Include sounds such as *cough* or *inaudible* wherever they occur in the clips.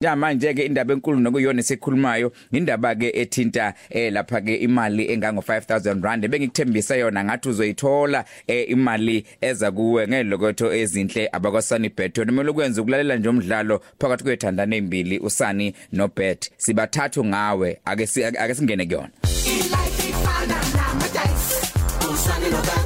Ja manje ke indaba enkulu nokuyona esikhulumayo indaba ke ethinta eh lapha ke imali engango 5000 rand. Bengikuthembisa yona ngathi uzoyithola eh imali eza kuwe ngelokotho ezinhle abakwasani bet wena kumele ukwenza ukulalela nje umdlalo phakathi kwethandana ezimbili usani no bet sibathathu ngawe. Ake ake singene kuyona. Ilike ifana namadice. Usani no dance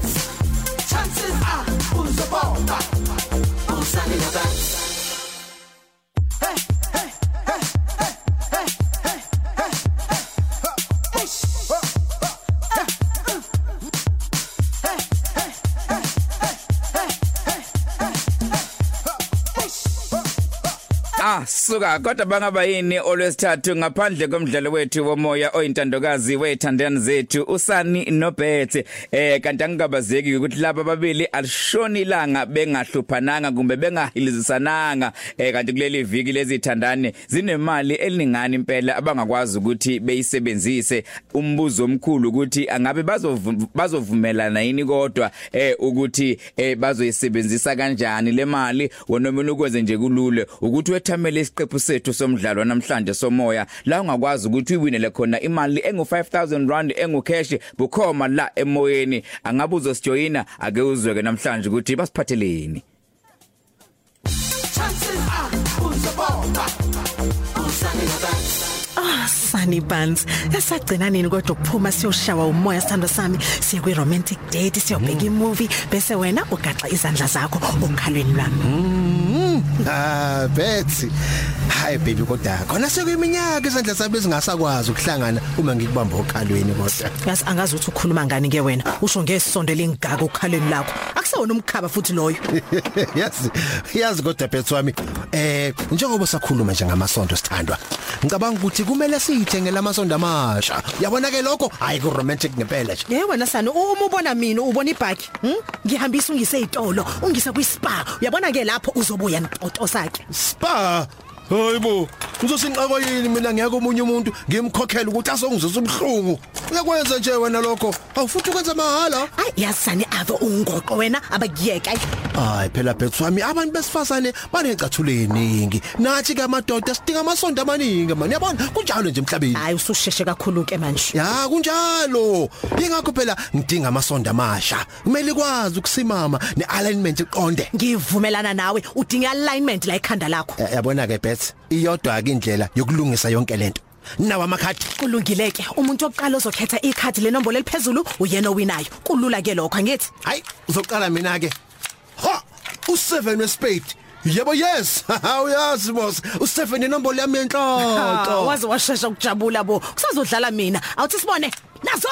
Ah suka kodwa bangaba yini olwesithathu ngaphandle komdlalo wethu womoya oyintandokazi wethandani zethu usani nobethe. Eh kanti angikabazeki ukuthi laba ababili alishoni ilanga bengahluphananga kumbe bengahilizisananga. Eh kanti kuleli viki lezithandane zinemali elingani impela abangakwazi ukuthi beyisebenzise. Umbuzo omkhulu ukuthi angabe bazovumelana yini kodwa eh ukuthi eh bazoyisebenzisa kanjani le mali? Wona mina ukwenze nje kulule ukuthi wethamele isiqephu sethu somdlalo namhlanje somoya. La ungakwazi ukuthi uwinele khona imali engu 5000 rand engu cash bukhoma la emoyeni. Angabe uzosijoyina ake uzweke namhlanje ukuthi basiphatheleni. Chances are uzobomba usani no dance Ah Sunny Buns esagcina nini kodwa ukuphuma siyoshawa umoya sithando sami? Siye kwi romantic date siyobheka imovie bese wena ugaxa izandla zakho okhalweni lami *laughs* Ah Betsy. Hayi baby kodwa khona sekuyiminyaka izandla sabe zingasakwazi ukuhlangana uma ngikubamba okhalweni kodwa. yazi angazi ukuthi ukhuluma ngani ke wena usho ngesondo lengaka okhalweni lakho akusewona umkhaba futhi loyo *laughs* Yazi yazi kodwa Betsy wami eh njengoba sakhuluma nje ngamasonto sithandwa. Ngicabanga ukuthi kumele siyithengele amasondo amasha. Yabona ke lokho hayi ku romantic ngempela nje. Ye wena sani uma ubona mina ubona ibhaki hm ngihambisa ungise ezitolo ungise kwi spa uyabona ke lapho uzobuya ntoto sakhe Spa Hayibo, uzosinqaba yini mina ngiyeke omunye umuntu ngimkhokhela ukuthi asongizisa ubhlungu. Uyakwenza nje wena lokho. Awufuthi ukwenza mahala. Ay yasani ave ungoqo wena abakuyeka Hayi phela Betsy wami abantu besifazane banecathulo eziningi. Nathi ke amadoda sidinga amasondo amaningi man. Yabona kunjalo nje emhlabeni. hayi ususheshe kakhulu ke manje Ya kunjalo. Ingakho phela ngidinga amasondo amasha. Kumele ikwazi ukusimama nealignment iqonde. ngivumelana nawe udinga alignment la ekhanda lakho Ya- Yabona ke Betsy, iyodwa ke indlela yokulungisa yonke lento. Nawa amakhadi. kulungileke umuntu oqala ozokhetha ikhadi lenombolo eliphezulu uyena owinayo kulula ke lokho angithi Hayi, uzoqala mina ke. Ha! U7 wespade. Yebo yes. *laughs* Uyazi boss. U7 inombolo yami Ah, enhloko. *laughs* waze washesha ukujabula bo kusazodlala mina awuthi sibone nazo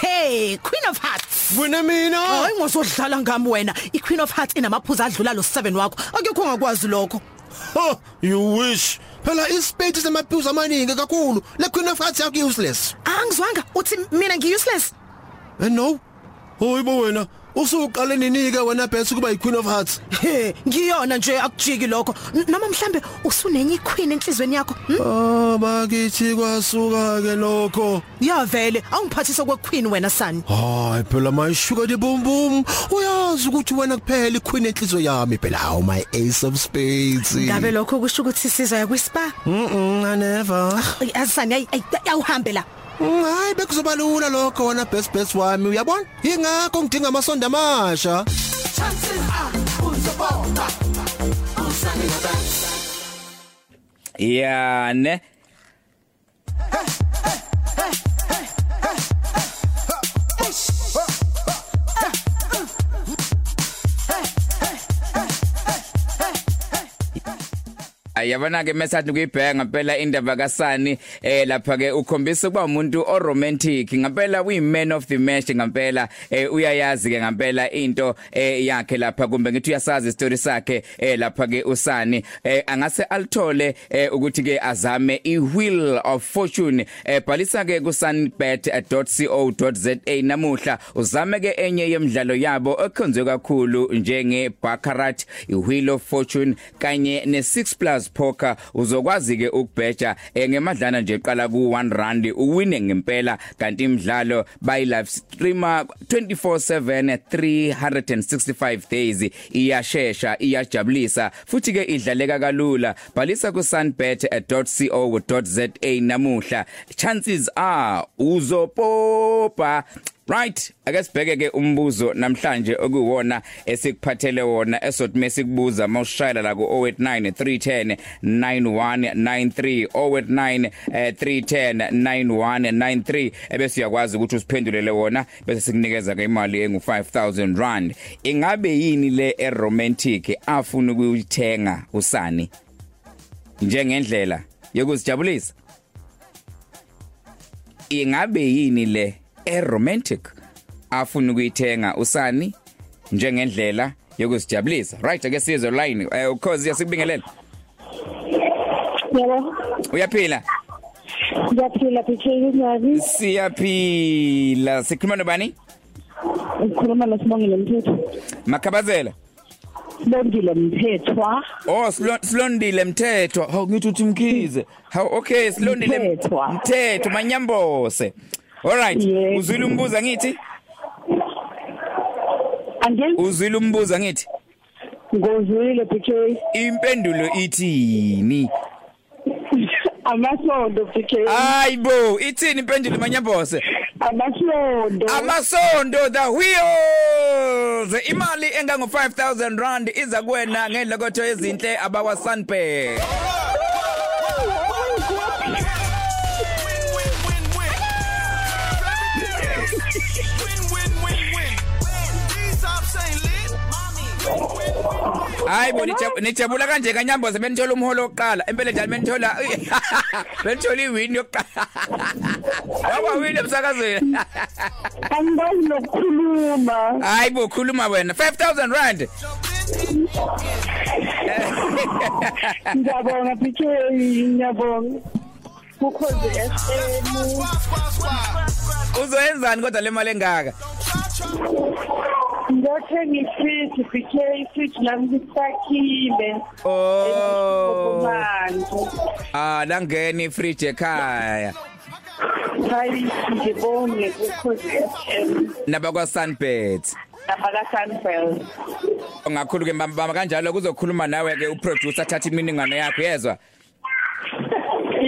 hey queen of hearts Wena mina. hayi ngosodlala ngami wena iqueen of hearts inamaphuzu adlula lo 7 wakho akekho ongakwazi lokho Ha, you wish. Phela ispade semaphuzu amaningi kakhulu. Le queen of hearts yakho useless. angizwanga uthi mina ngi useless Eh no. Hoyibo wena. Usuqale ninike wena Betsy kuba iqueen of hearts. he ngiyona nje akujiki lokho N- noma mhlambe usunenye iqueen enhlizweni yakho hm? Ah, bakithi kwasuka ke lokho. ya vele awungiphathisa kwequeen wena sani Hayi phela my sugar de boom boom. Uyazi ukuthi wena kuphela iqueen enhliziyo yami phela how my ace of spades. ngabe lokho kusho ukuthi siza yakwispa Mm, I never. asani ayi awuhambe la Hayi bekuzoba lula lokho wona best best wami uyabona? Ingakho ngidinga amasondo amasha. chances are uzobomba usani no dance ya ne Ayabona ke message kuyibheka ngempela indaba kaSani eh lapha ke ukhombisa ukuba umuntu o romantic ngempela uyi man of the match ngempela eh uyayazi ke ngempela into eh yakhe lapha kumbe ngithi uyasazi istory sakhe eh lapha ke usani. Eh angase alithole eh ukuthi ke azame i wheel of fortune. Eh bhalisa ke ku sunbet.co.za namuhla. Uzame ke enye yemidlalo yabo ekhonzwe kakhulu njenge baccarat i wheel of fortune kanye ne 6 plus Poker uzokwazi ke ukubheja eh, ngemadlana nje eqala ku 1 rand uwine ngempela. Kanti imidlalo bay live streamer 24/7 365 days. Iyashesha iyajabulisa futhi ke idlaleka kalula. Bhalisa ku sunbet.co.za namuhla. Chances are uzopopa. Right. Ake sibheke ke umbuzo namhlanje okuwona esikuphathele wona esothi mesikubuza mawushayela la ku 089 310 9193 089 310 9193 ebese uyakwazi ukuthi usiphendulele wona bese sikunikeza ke imali engu 5000 rand. Ingabe yini le eromantic afuna ukuyithenga usani? Njengendlela yokuzijabulisa. Ingabe yini le eromantic afuna ukuyithenga usani njengendlela yokuzijabulisa right ake sizwe line eh ukhozi yasikubingelela. Yebo, uyaphila? Ngiyaphila phitheke kunjani? siyaphila. Sikhuluma nobani? Ngikhuluma noSibongile Mthetho. makhabazela. Sibongile Mthethwa. oh Silo- silondile mthetho. Hawu ngithi uthi mkhize. Hawu okay silondile Mthethwa. mthetho manyambose. Alright Yes. uzwile umbuza ngithi Angenzi uzwile umbuza ngithi ngozwile PK. impendulo ithini Amasondo PK. hayibo ithini impendulo manyambose Amasondo. amasondo the wheels imali engango 5000 rand iza kuwena ngelokotho ezinhle abakwa Sunbet hayibo nijab- nijabula kanje kanyambo sebenithola umholo oqala empela njalo benithola *laughs* benithola iwin yokuqala *laughs* waba win emsakazweni Angazi nokukhuluma. hayibo khuluma wena 5000 rand Ngiyabonga PK, ngiyabonga. Ukhoze FM. Uzoyenzani kodwa le mali engaka Ngiyothenga ifridge PK, ifridge lami lisakhile. oh Manje. ah langena ifridge ekhaya Hayi ngibonge ukhoze FM. nabakwa Sunbet Abaka Sunbelt. ngakhulu ke mama kanjalo kuzokhuluma nawe ke uproducer thatha iminingwane yakho yezwa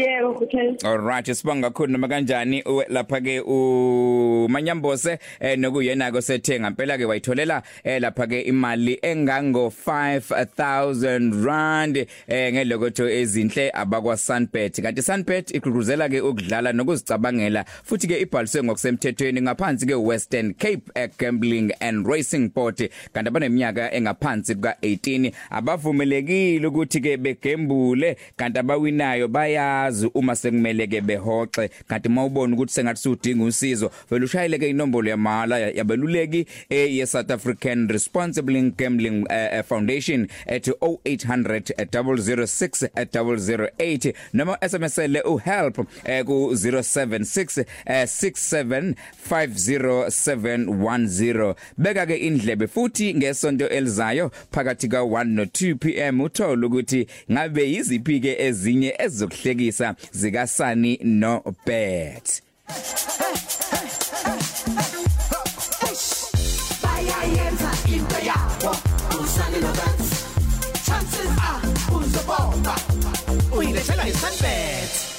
Yebo okay. Alright sibonga kakhulu noma kanjani uwe- lapha ke uManyambose eh nokuyena ke sethenga impela ke wayitholela eh lapha ke imali engango 5000 rand eh ngelokotho ezinhle abakwa Sunbet kanti Sunbet igqugquzela ke ukudlala nokuzicabangela futhi ke ibhaliswe ngokusemthethweni ngaphansi ke Western Cape eh, Gambling and Racing Board. Kanti abaneminyaka engaphansi kuka 18 abavumelekile ukuthi ke begembule kanti abawinayo bayazi uma sekumele ke behoxe. Kanti mawubona ukuthi sengathi sudinga usizo vele ushayele ke inombolo yamala yabeluleki eh, ye South African Responsible Gambling uh, uh, Foundation at 0800 006 008 noma SMSele uhelp eh, ku 076 eh, 6750710 beka ke indlebe futhi ngesonto elizayo phakathi ka 1 no 2 pm uthola ukuthi ngabe yiziphi ke ezinye ezokuhlekisa producer zika Sunny no Bert bayayenza into yabo usani no Bert chances are uzobomba uyilethela isanbet.